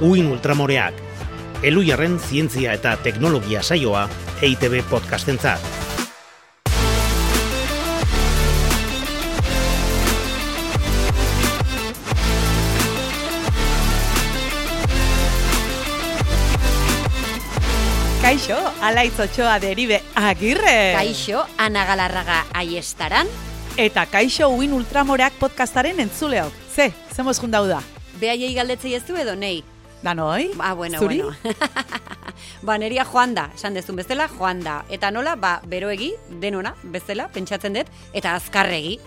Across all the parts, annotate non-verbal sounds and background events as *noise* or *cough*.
Uin Ultramoreak, Elujarren zientzia eta teknologia saioa EITB podcastentzat. Kaixo, alaitz otxoa deribe agirre. Kaixo, Ana Galarraga aiestaran. Eta Kaixo Uin Ultramoreak podcastaren entzuleok. Ze, zemos jundau da. Behaiei galdetzei ez du edo nei? Da noi? Ah, bueno, Zuri? bueno. *laughs* ba, neria joan da, esan dezun bezala, joan da. Eta nola, ba, beroegi, denona, bezala, pentsatzen dut, eta azkarregi.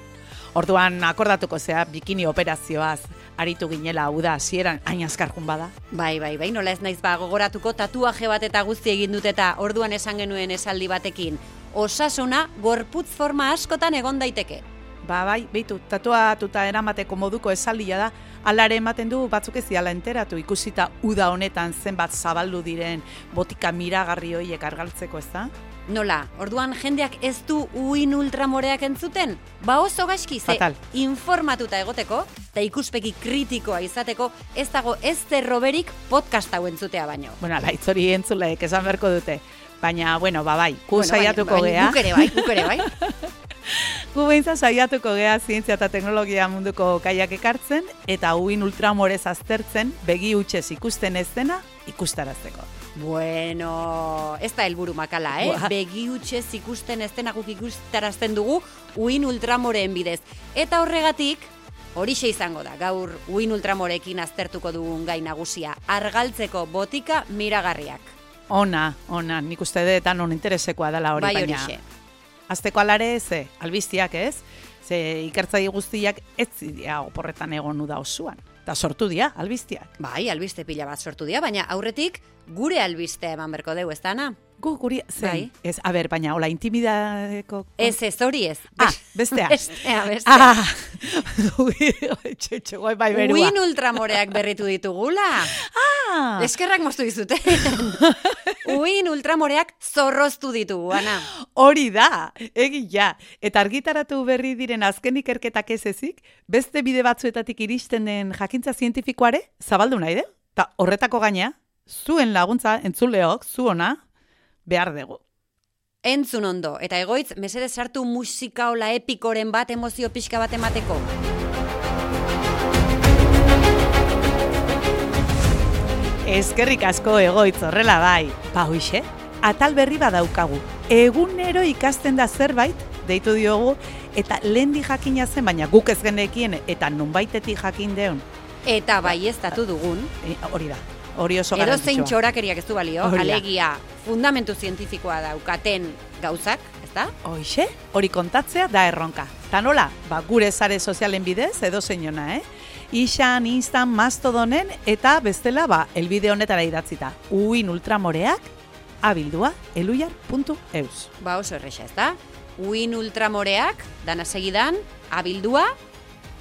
Orduan akordatuko zea bikini operazioaz aritu ginela hau da hasieran hain azkar jun bada. Bai, bai, bai, nola ez naiz ba, gogoratuko tatuaje bat eta guzti egin dut eta orduan esan genuen esaldi batekin. Osasuna, gorputz forma askotan egon daiteke. Ba bai, beitu, tatuatuta eramateko moduko esaldia da, alare ematen du batzuk ez diala enteratu ikusita uda honetan zenbat zabaldu diren botika miragarri hoiek argaltzeko ez da? Nola, orduan jendeak ez du uin ultramoreak entzuten? Ba oso gaizki, ze Fatal. informatuta egoteko, eta ikuspegi kritikoa izateko, ez dago ez zerroberik podcast hau entzutea baino. Bueno, alaitz hori entzuleek esan beharko dute. Baina, bueno, ba bai, gu Bueno, bai, bai, gea. Guk ere bai, guk ere bai. *laughs* Gu behintzat saiatuko gea zientzia eta teknologia munduko kaiak ekartzen eta uin ultramorez aztertzen begi hutsez ikusten ez dena ikustarazteko. Bueno, ez da helburu makala, eh? Buah. Begi hutsez ikusten ez dena guk ikustarazten dugu uin ultramoreen bidez. Eta horregatik, horixe izango da, gaur uin ultramorekin aztertuko dugun gai nagusia, argaltzeko botika miragarriak. Ona, ona, nik uste dut non interesekoa dela hori, bai baina. Azteko alare ze, albiztiak ez, ze ikertzai guztiak ez zidia oporretan egon da osoan. Eta sortu dira, albiztiak. Bai, albiste pila bat sortu dira, baina aurretik gure albiste eman berko deu, ez dana? Gu guri, zein, Bai. ez, a ber, baina, hola, intimidadeko... Ez, ez, hori ez. Ah, bestea. *laughs* Bestea, bestea. Ah, *laughs* ui, txetxe, guai, bai, berua. Uin ultramoreak berritu ditugula. Ah, Eskerrak moztu dizute. *laughs* Uin ultramoreak zorroztu ditugu, Ana. Hori da, egia. Eta argitaratu berri diren azken ikerketak ez ezik, beste bide batzuetatik iristen den jakintza zientifikoare, zabaldu nahi de? Ta horretako gaina, zuen laguntza, entzuleok, zu ona, behar dugu. Entzun ondo, eta egoitz, mesedez sartu musika ola epikoren bat emozio pixka bat emateko. Eskerrik asko egoitz horrela bai. Ba hoixe, atal berri badaukagu. Egunero ikasten da zerbait, deitu diogu, eta lehendi jakina zen, baina guk ez genekien, eta nunbaitetik jakin deun. Eta bai ez dugun, E, hori da, hori oso edo zein txorakeriak ez du balio, Hori da. alegia fundamentu zientifikoa daukaten gauzak, ezta? Hoixe, hori kontatzea da erronka. Ta nola, ba, gure sare sozialen bidez, edo zeinona, eh? Ixan, Instan, Mastodonen, eta bestela, ba, elbide honetara idatzita. Uin ultramoreak, abildua, eluiar.eus. Ba oso erresa, ezta? Uin ultramoreak, dana segidan, abildua,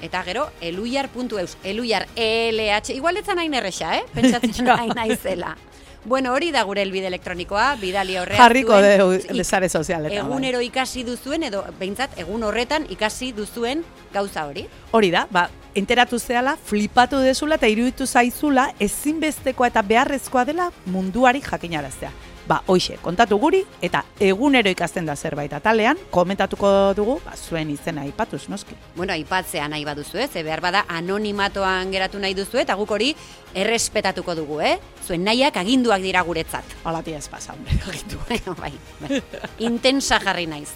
eta gero, eluiar.eus. Eluiar, ELH, igual etzan hain erresa, eh? Pentsatzen *laughs* hain naizela. Bueno, hori da gure elbide elektronikoa, bidali horreak Jarriko ik- sare sozialetan. bai. Egunero ikasi duzuen, edo behintzat, egun horretan ikasi duzuen gauza hori. Hori da, ba, enteratu zehala, flipatu dezula eta iruditu zaizula ezinbestekoa eta beharrezkoa dela munduari jakinaraztea. Ba, hoixe, kontatu guri eta egunero ikasten da zerbait atalean, komentatuko dugu, ba, zuen izena aipatuz, noski. Bueno, aipatzea nahi baduzu ez, ze behar bada anonimatoan geratu nahi duzu eta guk hori errespetatuko dugu, eh? Zuen nahiak aginduak dira guretzat. Hola, tia ez pasa, hombre. *laughs* Bueno, bai, bai. Intensa jarri naiz.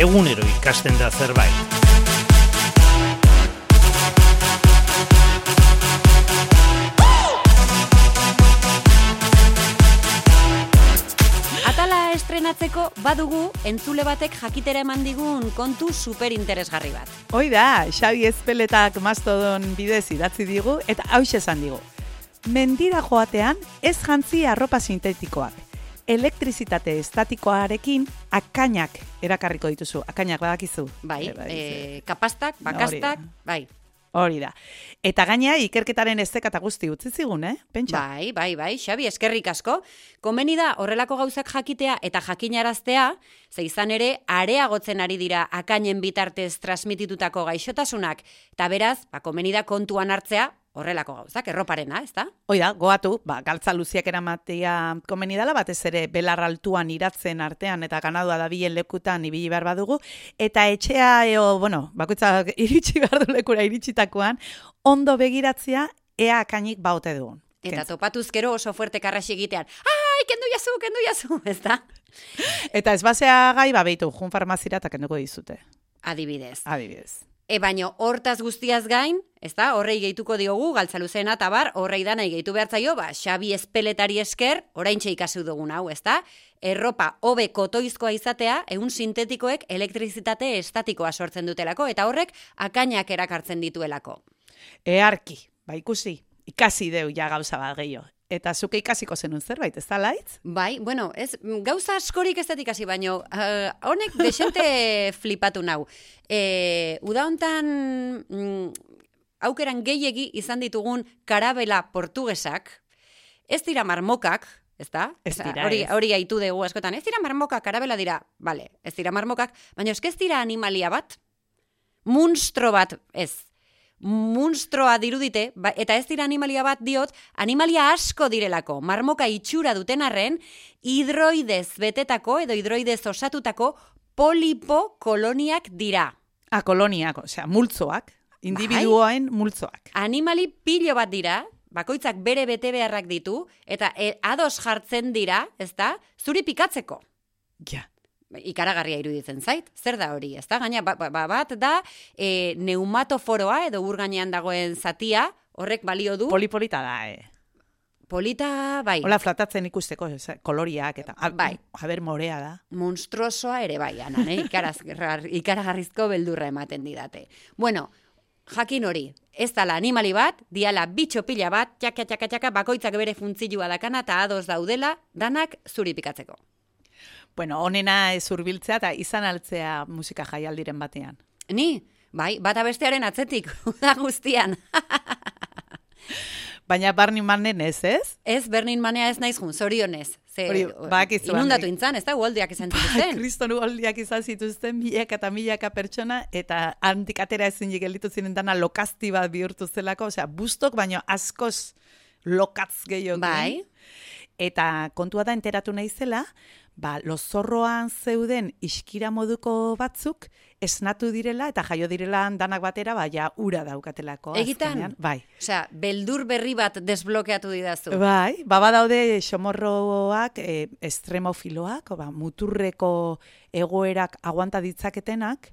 Egunero ikasten da zerbait. Estrenatzeko badugu entzule batek jakitera eman digun kontu super interesgarri bat. Hoi da, Xabi Ezpeletak mastodon bidez idatzi digu, eta hauxe esan digu. Mendira joatean ez jantzi arropa sintetikoak. Elektrizitate estatikoarekin akainak erakarriko dituzu. Akainak badakizu. Bai, eh, kapastak, bakastak, bai. Hori da. Eta gaina ikerketaren ezeka eta guzti utzi zigun, eh? Pentsa. Bai, bai, bai, Xabi, eskerrik asko. Komeni da horrelako gauzak jakitea eta jakinaraztea, ze izan ere areagotzen ari dira akainen bitartez transmititutako gaixotasunak, eta beraz, ba, komeni da kontuan hartzea horrelako gauzak, erroparena, ez da? Hoi da, goatu, ba, galtza luziak eramatea komeni dela, batez ere belar altuan iratzen artean eta ganadua da bilen lekutan ibili behar badugu, eta etxea, eo, bueno, bakoitza *laughs* iritsi behar du lekura iritsitakoan, ondo begiratzea ea akainik baute dugun. Eta topatuzkero oso fuerte karraxi egitean, ai, kendu jazu, kendu jazu, *laughs* ez da? Eta ez basea gai, ba, behitu, jun farmazira eta kenduko dizute. Adibidez. Adibidez. E baino hortaz guztiaz gain, ez da, horrei gehituko diogu, galtzaluzena eta bar, horrei danai gehitu behartzaio, ba, Xabi espeletari esker, orain ikasi dugun hau, ez da? Erropa hobe kotoizkoa izatea, egun sintetikoek elektrizitate estatikoa sortzen dutelako, eta horrek akainak erakartzen dituelako. Earki, ba ikusi, ikasi deu ja gauza bat gehiago. Eta zuke ikasiko zenun zerbait, ez da laitz? Bai, bueno, ez, gauza askorik ez dut ikasi, baino, uh, honek desente *laughs* flipatu nau. E, uda hontan, mm, aukeran gehiegi izan ditugun karabela portugesak, ez dira marmokak, ez da? Ez dira, hori, hori gaitu dugu askotan, ez dira marmokak, karabela dira, bale, ez dira marmokak, baina ez dira animalia bat, munstro bat, ez, munstroa dirudite, ba, eta ez dira animalia bat diot, animalia asko direlako, marmoka itxura duten arren, hidroidez betetako edo hidroidez osatutako polipo koloniak dira. A, koloniak, osea, multzoak, individuoen multzoak. Animali pilo bat dira, bakoitzak bere bete beharrak ditu, eta e, ados jartzen dira, ez da, zuri pikatzeko. Ja. Ikaragarria iruditzen zait, zer da hori, ez da? Gaina, ba, ba, bat da, e, neumatoforoa edo ur gainean dagoen zatia, horrek balio du, Polipolita da, eh. polita, bai, Hola, flatatzen ikusteko, koloriak eta... A, Bai. A ber, morea da. monstruosoa ere bai, anan, eh? Ikaraz- ikaragarrizko beldurra ematen didate. Bueno, jakin hori, ez dala animali bat, diala bitxo pila bat, txaka, txaka, txaka, bakoitzak bere funtzilua dakana eta ados daudela, danak zuri pikatzeko. Bueno, onena ez urbiltzea eta izan altzea musika jaialdiren batean. Ni, bai, bata bestearen atzetik, *laughs* da guztian. *laughs* Baina Barney Mannen ez, ez? Ez, Bernin manea ez naiz jun, zorionez. Ze, Hori, badakizu, inundatu intzan, ez da, uoldiak izan Bai, zituzten. kriston ugaldiak izan zituzten milaka eta milaka pertsona eta handik atera ezin gelditu ziren dana lokazti bat bihurtu zelako, osea, bustok baino askoz lokatz gehiago. Bai. Eta kontua da enteratu naizela, ba, lozorroan zeuden iskira moduko batzuk esnatu direla eta jaio direla danak batera, ba, ja, ura daukatelako. Egitan? azkenean. Bai. Osea, beldur berri bat desblokeatu didazu. Bai, baba daude xomorroak, e, estremofiloak, ba, muturreko egoerak aguanta ditzaketenak,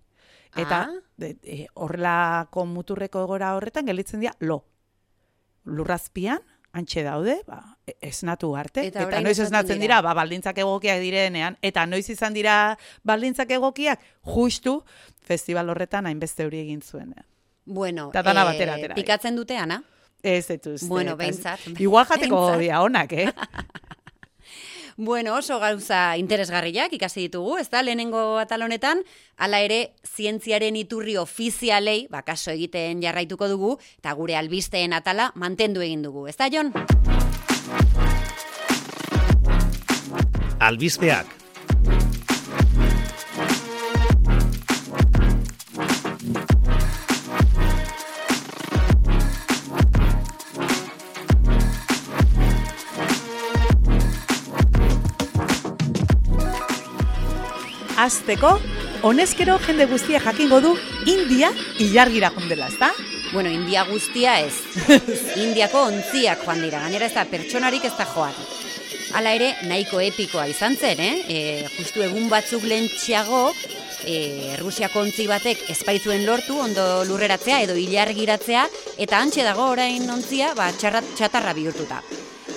eta Ah. de, e, horrelako muturreko egoera horretan gelditzen dira lo. Lurrazpian, antxe daude, ba, e- esnatu arte. Eta Eta, noiz esnatzen dira. dira, ba, baldintzak egokiak direnean, eta noiz izan dira baldintzak egokiak, justu festival horretan hainbeste hori egin zuen. Bueno, Eta dana eh, batera atera, pikatzen dute, Ana? Ez etuz. Bueno, behintzat. Igual jateko dira onak, eh? *laughs* Bueno, oso gauza interesgarriak ikasi ditugu, ez da, lehenengo atal honetan, hala ere, zientziaren iturri ofizialei, ba, kaso egiten jarraituko dugu, eta gure albisteen atala mantendu egin dugu, ez da, Jon? Albizpeak. Azteko, honezkero jende guztia jakingo du India ilargira jondela, ezta? Bueno, India guztia ez. *laughs* Indiako ontziak joan dira, gainera ez da pertsonarik ez da joan. Hala ere, nahiko epikoa izan zen, eh? E, justu egun batzuk lentxiago, e, Rusiako ontzi batek espaitzuen lortu ondo lurreratzea edo ilargiratzea, eta antxe dago orain ontzia, ba, txarra, txatarra bihurtuta.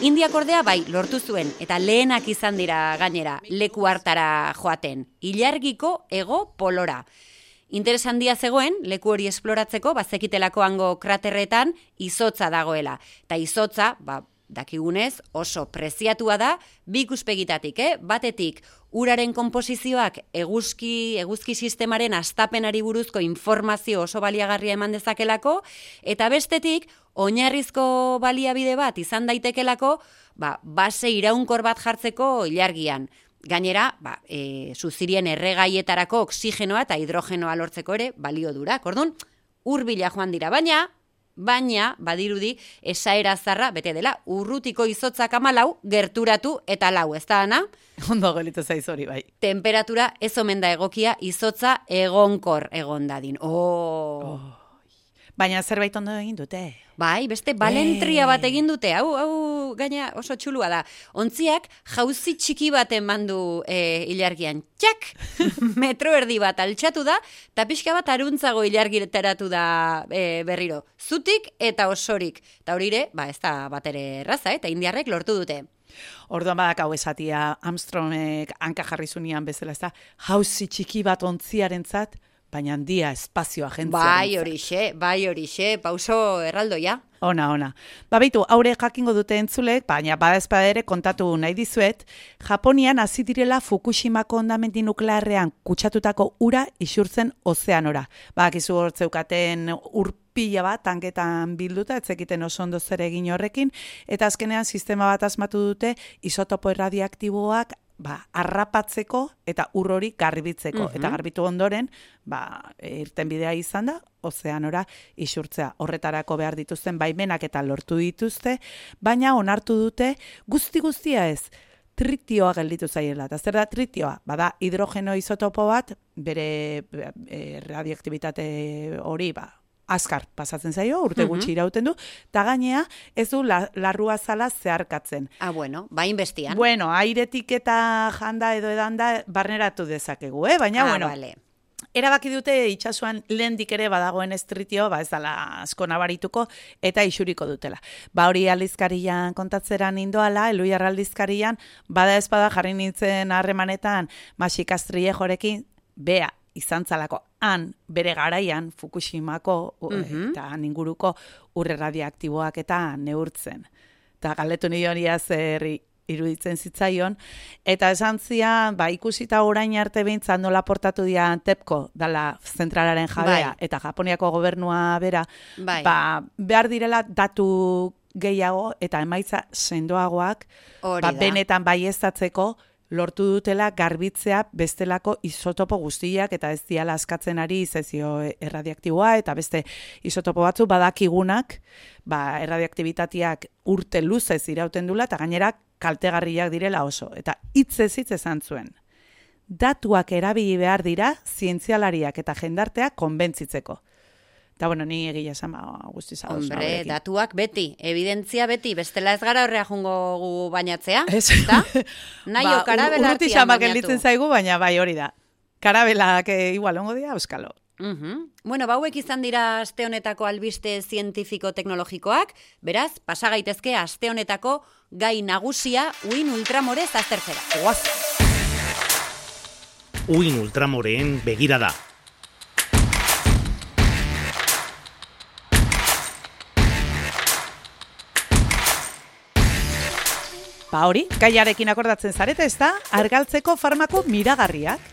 Indiak ordea bai lortu zuen eta lehenak izan dira gainera leku hartara joaten. Ilargiko ego polora. Interes handia zegoen, leku hori esploratzeko, bazekitelako hango kraterretan izotza dagoela. Eta izotza, ba, dakigunez oso preziatua da bi ikuspegitatik, eh? Batetik uraren konposizioak eguzki eguzki sistemaren astapenari buruzko informazio oso baliagarria eman dezakelako eta bestetik oinarrizko baliabide bat izan daitekelako, ba, base iraunkor bat jartzeko ilargian. Gainera, ba, e, zuzirien erregaietarako oksigenoa eta hidrogenoa lortzeko ere balio durak. Orduan, urbila joan dira, baina, baina, badirudi, esaera zarra, bete dela, urrutiko izotzak amalau, gerturatu eta lau, ez da, ana? Ondo gelitu zaiz hori, bai. Temperatura ez omen da egokia izotza egonkor egon dadin. Oh. Oh. Baina zerbait ondo egin dute. Bai, beste balentria Eh. bat egin dute. Hau, hau, gaina oso txulua da. Ontziak jauzi txiki bat emandu e, ilargian. Txak! *laughs* Metro erdi bat altxatu da, eta pixka bat aruntzago ilargiteratu da e, berriro. Zutik eta osorik. Eta hori ere, ba, ez da bat ere erraza, eh, eta indiarrek lortu dute. Orduan badak hau esatia Armstrongek hanka jarri zunian bezala, ez da, jauzi txiki bat ontziarentzat, baina handia espazioa jentzia. Bai horixe, bai horixe, pauso erraldoia. Ona, ona. Ba, beitu, haure jakingo dute entzulek, baina badezpada ere kontatu nahi dizuet, Japonian hasi direla Fukushimako ondamendi nuklearrean kutsatutako ura isurtzen ozeanora. Ba, kizu hortzeukaten urpila bat tanketan bilduta, etzekiten oso ondo zer egin horrekin, eta azkenean sistema bat asmatu dute isotopo erradiaktiboak ba, arrapatzeko eta ur hori garbitzeko. Mhm. Eta garbitu ondoren, ba, irten bidea izan da, ozeanora isurtzea. Horretarako behar dituzten baimenak eta lortu dituzte, baina onartu dute guzti guztia ez, tritioa gelditu zaiela. Eta zer da tritioa? Bada hidrogeno isotopo bat, bere e, radioaktibitate hori, ba, azkar pasatzen zaio, urte gutxi Mhm. irauten du, eta gainea ez du la, larrua zala zeharkatzen. Ah, bueno, bain bestian. Bueno, airetik eta janda edo edanda barneratu dezakegu, eh? baina, ah, bueno, vale. Erabaki dute itxasuan lehendik ere badagoen estritio, ba ez dala asko nabarituko eta isuriko dutela. Ba hori aldizkarian kontatzeran indoala, eluiar aldizkarian, bada ez bada jarri nintzen harremanetan Maxikastrie jorekin, bea izan zalako han bere garaian Fukushimako u- Mhm. eta han inguruko urre radioaktiboak eta neurtzen. Eta galdetu nioria zer i- iruditzen zitzaion, eta esan zian, ba, ikusita orain arte behintzat nola portatu dian TEPCO, dala zentralaren jabea, Bai. eta Japoniako gobernua bera, Bai. ba, behar direla datu gehiago eta emaitza sendoagoak, Hori ba, da. benetan baiestatzeko lortu dutela garbitzea bestelako isotopo guztiak eta ez diala askatzen ari zezio erradiaktiboa eta beste isotopo batzu badakigunak ba, erradiaktibitateak urte luzez irauten dula eta gainera kaltegarriak direla oso. Eta hitzez hitz esan zuen. Datuak erabili behar dira zientzialariak eta jendarteak konbentzitzeko. Eta bueno, ni egia esan ba, guztiz ados Hombre, datuak beti, evidentzia beti, bestela ez gara horrea jungo gu bainatzea, Ez. ezta? *laughs* Naio ba, bainatu. gelditzen zaigu, baina bai hori da. Karabelak eh, igual ongo dira, euskalo. Mhm. Bueno, bauek izan dira aste honetako albiste zientifiko teknologikoak, beraz, pasa gaitezke aste honetako gai nagusia uin ultramorez aztertzera. Uin ultramoreen begirada. Ba hori, gaiarekin akordatzen zarete ez da, argaltzeko farmako miragarriak.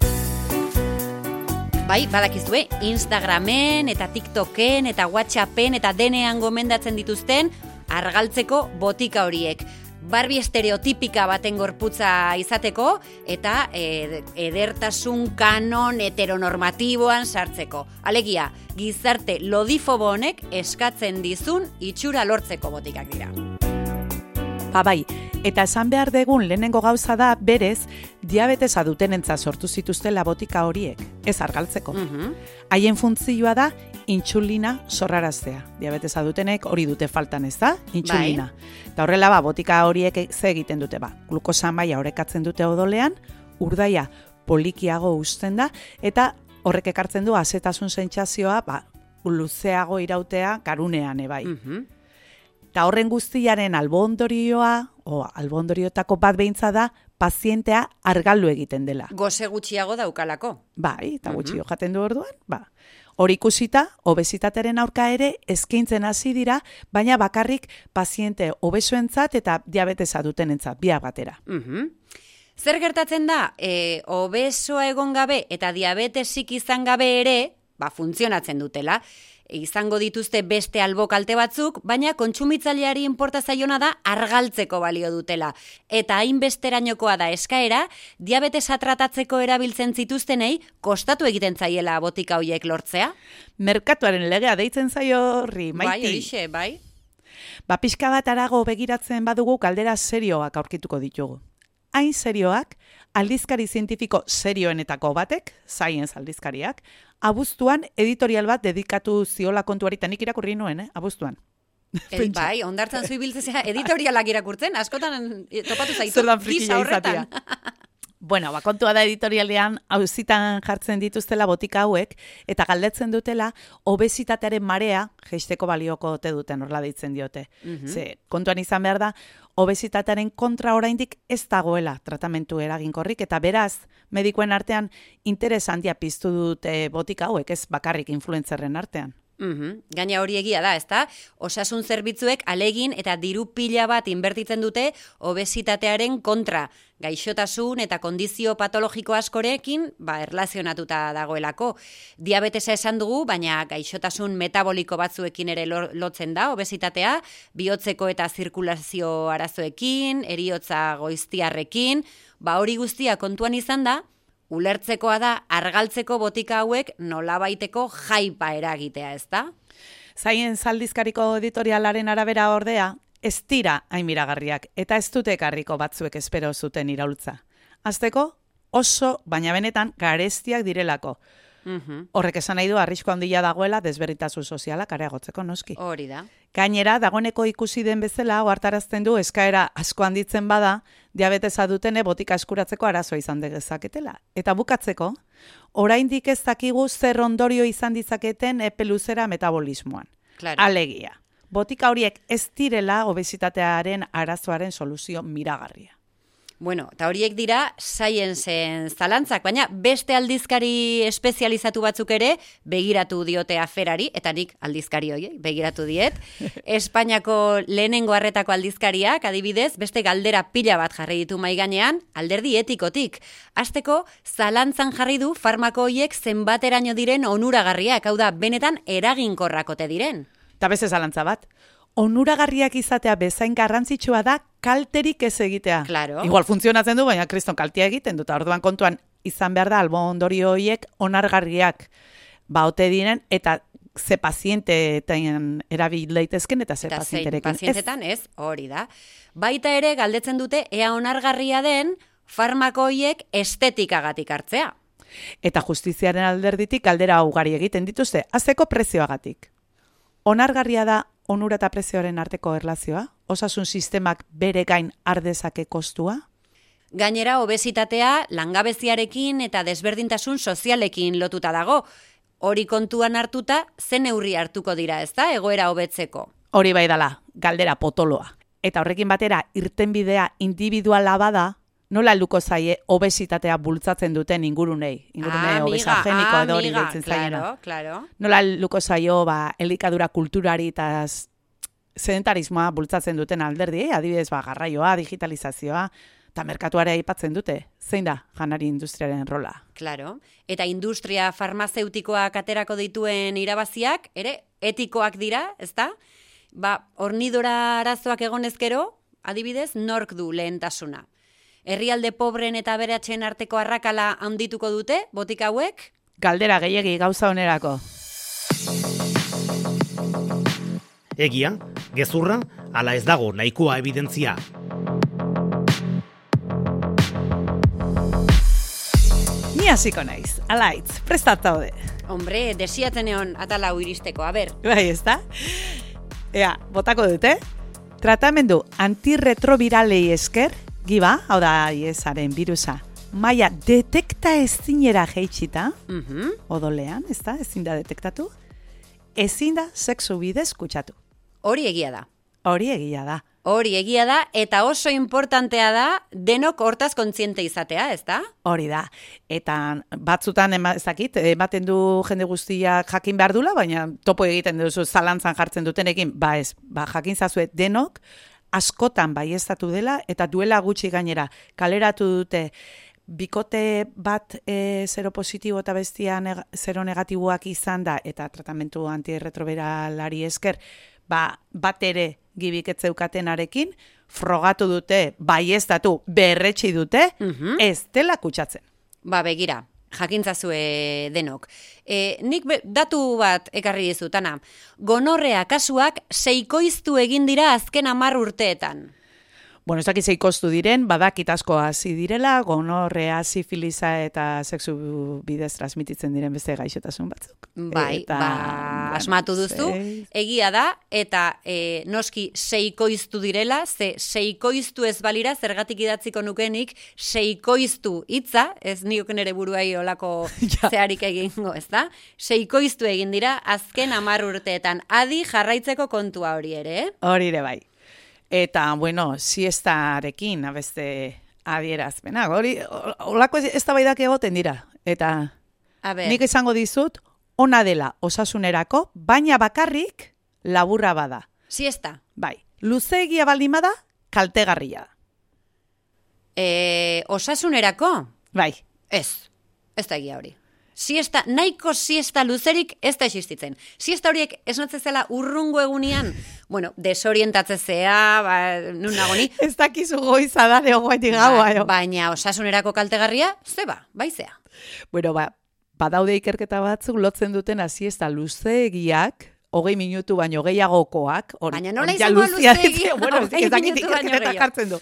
Bai, badakizue, Instagramen eta TikToken eta Whatsappen eta denean gomendatzen dituzten argaltzeko botika horiek. Barbie estereotipika baten gorputza izateko eta e, edertasun kanon heteronormatiboan sartzeko. Alegia, gizarte lodifobo honek eskatzen dizun itxura lortzeko botikak dira. Ba bai, eta esan behar degun lehenengo gauza da berez, diabetesa dutenentza sortu zituztela botika horiek, ez argaltzeko. Mhm. Haien funtzioa da intsulina sorraraztea. Diabetesa dutenek hori dute faltan ez da, intsulina. Eta horrela ba, botika horiek ze egiten dute ba. Glukosa maila orekatzen dute odolean, urdaia polikiago uzten da, eta horrek ekartzen du azetasun sentsazioa ba, luzeago irautea garunean ebai. Mhm. Eta horren guztiaren albondorioa, o albondoriotako bat behintza da, pazientea argaldu egiten dela. Goze gutxiago daukalako. Bai, eta gutxi jaten du orduan, ba. Hori ikusita, obesitatearen aurka ere eskaintzen hasi dira, baina bakarrik paziente obesoentzat eta diabetesa dutenentzat biak batera. Mhm. Zer gertatzen da, e, obesoa egon gabe eta diabetesik izan gabe ere, ba, funtzionatzen dutela. izango dituzte beste albo kalte batzuk, baina kontsumitzaileari inporta zaiona da argaltzeko balio dutela. Eta hainbesterainokoa da eskaera, diabetesa tratatzeko erabiltzen zituztenei, kostatu egiten zaiela botika hoiek lortzea? Merkatuaren legea deitzen zaio horri, maiti. Bai, horixe, bai. Ba, pixka bat arago begiratzen badugu kaldera serioak aurkituko ditugu. Hain serioak, aldizkari zientifiko serioenetako batek, Science aldizkariak, abuztuan editorial bat dedikatu ziola kontuari, eta nik irakurri nuen, eh? abuztuan. E, bai, ondartzan zu ibiltzea editorialak irakurtzen, askotan topatu zaitu. Gisa horretan. izatea. *laughs* Bueno, ba, kontua da editorialean auzitan jartzen dituztela botika hauek eta galdetzen dutela obesitatearen marea jeisteko balioko ote duten horla deitzen diote. Mhm. Ze, kontuan izan behar da, obesitatearen kontra oraindik ez dagoela tratamentu eraginkorrik eta beraz, medikoen artean interes handia piztu dute botika hauek, ez bakarrik influentzerren artean. Mhm. Gaina hori egia da, ezta? Osasun zerbitzuek alegin eta diru pila bat inbertitzen dute obesitatearen kontra. Gaixotasun eta kondizio patologiko askorekin, ba, erlazionatuta dagoelako. Diabetesa esan dugu, baina gaixotasun metaboliko batzuekin ere lo- lotzen da obesitatea, bihotzeko eta zirkulazio arazoekin, eriotza goiztiarrekin, ba hori guztia kontuan izan da, ulertzekoa da argaltzeko botika hauek nolabaiteko jaipa eragitea, ezta? Zaien zaldizkariko editorialaren arabera ordea, ez dira hain miragarriak eta ez dute ekarriko batzuek espero zuten iraultza. Azteko, oso, baina benetan, garestiak direlako. Mhm. Horrek esan nahi du arrisko handia dagoela desberritasun sozialak areagotzeko noski. Hori da. Gainera, dagoeneko ikusi den bezala, ohartarazten du eskaera asko handitzen bada, diabetesa dutene botika eskuratzeko arazoa izan dezaketela. Eta bukatzeko, oraindik ez dakigu zer ondorio izan ditzaketen epe luzera metabolismoan. Claro. Alegia, botika horiek ez direla obesitatearen arazoaren soluzio miragarria. Bueno, eta horiek dira science zalantzak, baina beste aldizkari espezializatu batzuk ere begiratu diote aferari, eta nik aldizkari horiek begiratu diet. *laughs* Espainiako lehenengo harretako aldizkariak, adibidez, beste galdera pila bat jarri ditu mai gainean, alderdi etikotik. Hasteko zalantzan jarri du farmako horiek zenbateraino diren onuragarriak, hau da, benetan eraginkorrakote diren. Eta beste zalantza bat, onuragarriak izatea bezain garrantzitsua da kalterik ez egitea. Claro. Igual funtzionatzen du, baina kriston kaltea egiten dut. Orduan kontuan izan behar da albo ondorio horiek onargarriak baute diren eta ze pazienteetan erabil daitezken eta ze Eta pazienterekin. pazientetan ez, hori da. Baita ere galdetzen dute ea onargarria den farmako horiek estetikagatik hartzea. Eta justiziaren alderditik galdera ugari egiten dituzte, azteko prezioagatik. Onargarria da onura eta prezioaren arteko erlazioa? Osasun sistemak bere gain ardezake kostua? Gainera, obesitatea langabeziarekin eta desberdintasun sozialekin lotuta dago. Hori kontuan hartuta, zen neurri hartuko dira, ezta, egoera hobetzeko. Hori bai dala, galdera potoloa. Eta horrekin batera, irtenbidea individuala bada, nola helduko zaie obesitatea bultzatzen duten ingurunei? Ingurune obesageniko edo hori deitzen. Claro, claro. Nola helduko zaio, ba, elikadura kulturari eta sedentarismoa bultzatzen duten alderdi, adibidez, ba, garraioa, digitalizazioa, eta merkatuare aipatzen dute. Zein da janari industriaren rola? Claro. Eta industria farmazeutikoak aterako dituen irabaziak, ere, etikoak dira, ezta? Ba, hornidora arazoak egonezkero, adibidez, nork du lehentasuna. Herrialde pobren eta beratxen arteko arrakala handituko dute, botika hauek? Galdera gehiegi gauza onerako. Egia, gezurra, ala ez dago nahikoa evidentzia. Ni hasiko naiz, alaitz, prestat zaude. Hombre, desiatzen egon atala iristeko, a ber. Bai, ez da? Ea, botako dute. Tratamendu antirretroviralei esker, giba, hau da iesaren virusa, maia detekta ezinera jeitsita, Mhm. odolean, ez da, ezin da detektatu, ezin da sexu bidez kutsatu. Hori egia da. Hori egia da. Hori egia da, eta oso importantea da denok hortaz kontziente izatea, ez da? Hori da. Eta batzutan ema, ezakit, ematen du jende guztiak jakin behar dula, baina topo egiten duzu zalantzan jartzen dutenekin, ba ez, ba jakin zazue denok askotan baiestatu dela eta duela gutxi gainera kaleratu dute bikote bat e, zero positibo eta bestia neg zero negatiboak izan da eta tratamentu antirretroberalari esker ba, bat ere gibik etzeukatenarekin, frogatu dute, baiestatu, berretxi dute, Mhm. ez dela kutsatzen. Ba, begira, jakintzazue denok. E, nik be, datu bat ekarri dizutana. Gonorrea kasuak seikoiztu egin dira azken hamar urteetan. Bueno, ez dakit zeikostu diren, badakit asko hasi direla, gonorrea, sifiliza eta sexu bidez transmititzen diren beste gaixotasun batzuk. Bai, Eta, ba, bueno, asmatu duzu, sei- egia da, eta e, noski seikoiztu direla, ze seikoiztu ez balira, zergatik idatziko nukenik, seikoiztu hitza, ez niok nere buruai olako *laughs* Ja. zeharik egingo, ez da? Seikoiztu egin dira, azken hamar urteetan, adi jarraitzeko kontua hori ere, eh? Hori ere bai. Eta, bueno, siestarekin, abeste adierazpena. Hori, olako ez da egoten dira. Eta A ber, nik izango dizut, ona dela osasunerako, baina bakarrik laburra bada. siesta. Bai, luzeegia baldin bada, kaltegarria. E, osasunerako? Bai, Ez, ez da egia hori. Siesta, nahiko siesta luzerik ez da existitzen. Siesta horiek esnatze zela urrungo egunean, *laughs* bueno, desorientatze zea, ba, nun nagoni, ez dakizu goiza da neogoetik gaua. ba, baina osasunerako kaltegarria, zeba, baizea. Bueno, ba, badaude ikerketa batzuk lotzen duten hasiesta luzeegiak, hogei minutu baino gehiagokoak. Hori, Baina nola izango ditzen, Bueno, *laughs* Hogei ez dakit minutu baino ikerketa jartzen du.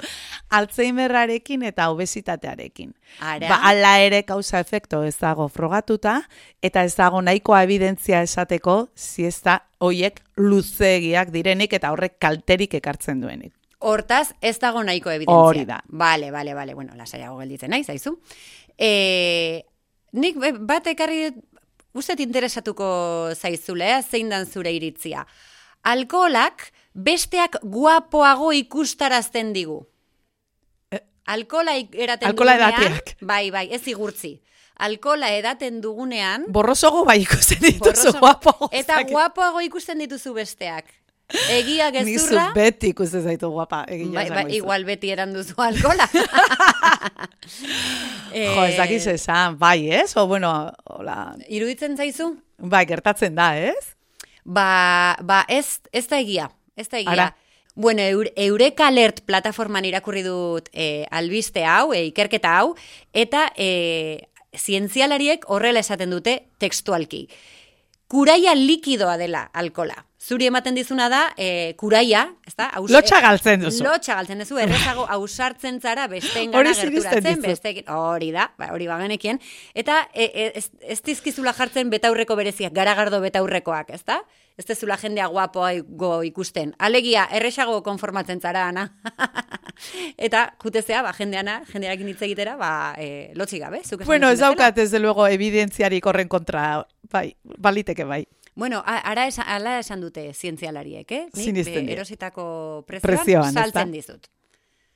Alzheimerrarekin eta obesitatearekin. Ara? Ba, ala ere kausa efekto ez dago frogatuta, eta ez dago nahikoa evidentzia esateko siesta hoiek luzeegiak direnik eta horrek kalterik ekartzen duenik. Hortaz, ez dago nahiko evidentzia. Hori da. Bale, bale, bale, bueno, lasaiago gelditzen naiz, zaizu. E, nik bat ekarri dut, ustet interesatuko zaizulea, zein dan zure iritzia. Alkoholak besteak guapoago ikustarazten digu. Eh, Alkola eraten alkohola dugunean, edateak. bai, bai, ez igurtzi. Alkola edaten dugunean, Borrosogo bai ikusten dituzu borroso- guapo. eta guapoago ikusten dituzu besteak. Egia Nizu gezurra, beti ikusten zaitu guapa. Egin Bai, bai, igual beti eran duzu alkola. *laughs* Jo, ez dakiz esan, bai, ez? O, bueno, hola, Iruditzen zaizu? bai, gertatzen da, ez? Ba, ba ez, ez da egia. Ez da egia. Ara. Bueno, Eur- Eureka Alert plataforman irakurri dut e, albiste hau, e, ikerketa hau, eta e, zientzialariek horrela esaten dute textualki. Kuraia likidoa dela alkola. Zuri ematen dizuna da, e, kuraia, ez da? Aus- Lotxa galtzen duzu. Lotxa galtzen duzu, errezago ausartzen zara besteen gana sinesten gerturatzen, besteekin, hori da, ba, hori bagenekien. Eta e, e, ez, ez dizkizula jartzen betaurreko bereziak, garagardo betaurrekoak, ez da? Ez dezula jendea guapoa go ikusten. Alegia, erresago konformatzen zara, ana. *laughs* Eta jutezea, ba, jendeana, jendearekin hitz egitera, ba, e, lotzi gabe. zuk Bueno, ez daukat, ez de luego, evidentziarik horren kontra, bai, baliteke bai. Bueno, ara esan, ala esan dute zientzialariek, eh? Nik be- erositako prezioan, Prezioan, saltzen dizut.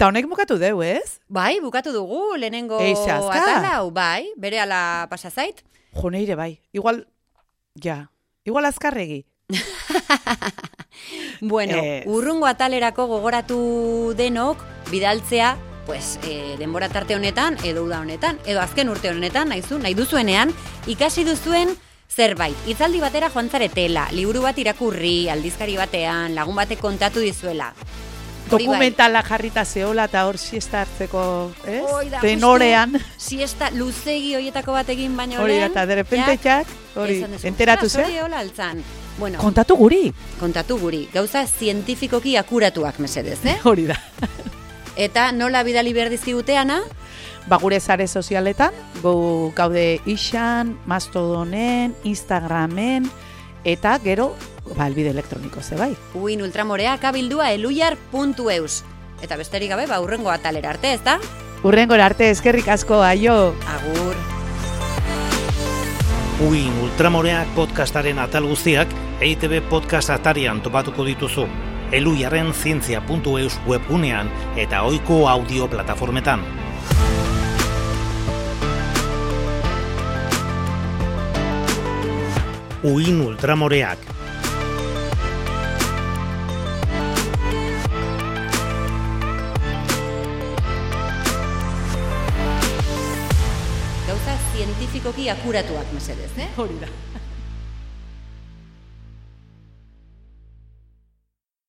Ta honek bukatu deu, ez? Bai, bukatu dugu, lehenengo Eixe, azka. atal hau, bai, bere ala pasa zait. Jo, neire bai. Igual, ja, igual azkarregi. *laughs* Bueno, Ez. urrungo atalerako gogoratu denok, bidaltzea, pues, e, denbora tarte honetan, edo uda honetan, edo azken urte honetan, nahizu, nahi duzuenean, ikasi duzuen zerbait. Hitzaldi batera joan zaretela, liburu bat irakurri, aldizkari batean, lagun batek kontatu dizuela. Hori bai. Dokumentala jarrita zeola eta hor siesta hartzeko, ez? Hoi da, Tenorean. Siesta luzegi hoietako bat egin baino Hori lehen. eta de repente ja, txak, hori, enteratu "Ostras, ze? Hori hola altzan. Bueno, Kontatu guri. kontatu guri, gauza zientifikoki akuratuak mesedez, eh? *laughs* Hori da. Eta nola bidali behar dizkiguteana? Ba, gure sare sozialetan, gu gaude ixan, mastodonen, instagramen, eta gero, ba, elbide elektroniko ze bai. Uin ultramoreak abildua eluiar.eus. Eta besterik gabe, ba, urrengo atalera arte, ez da? Urrengora arte eskerrik asko, aio! Agur. Uin Ultramoreak podcastaren atal guztiak EITB podcast atarian topatuko dituzu. elujarren zientzia.eus webgunean eta ohiko audio plataformetan. Uin ultramoreak Gauza zientifikoki akuratuak mesedez, eh? Hori da.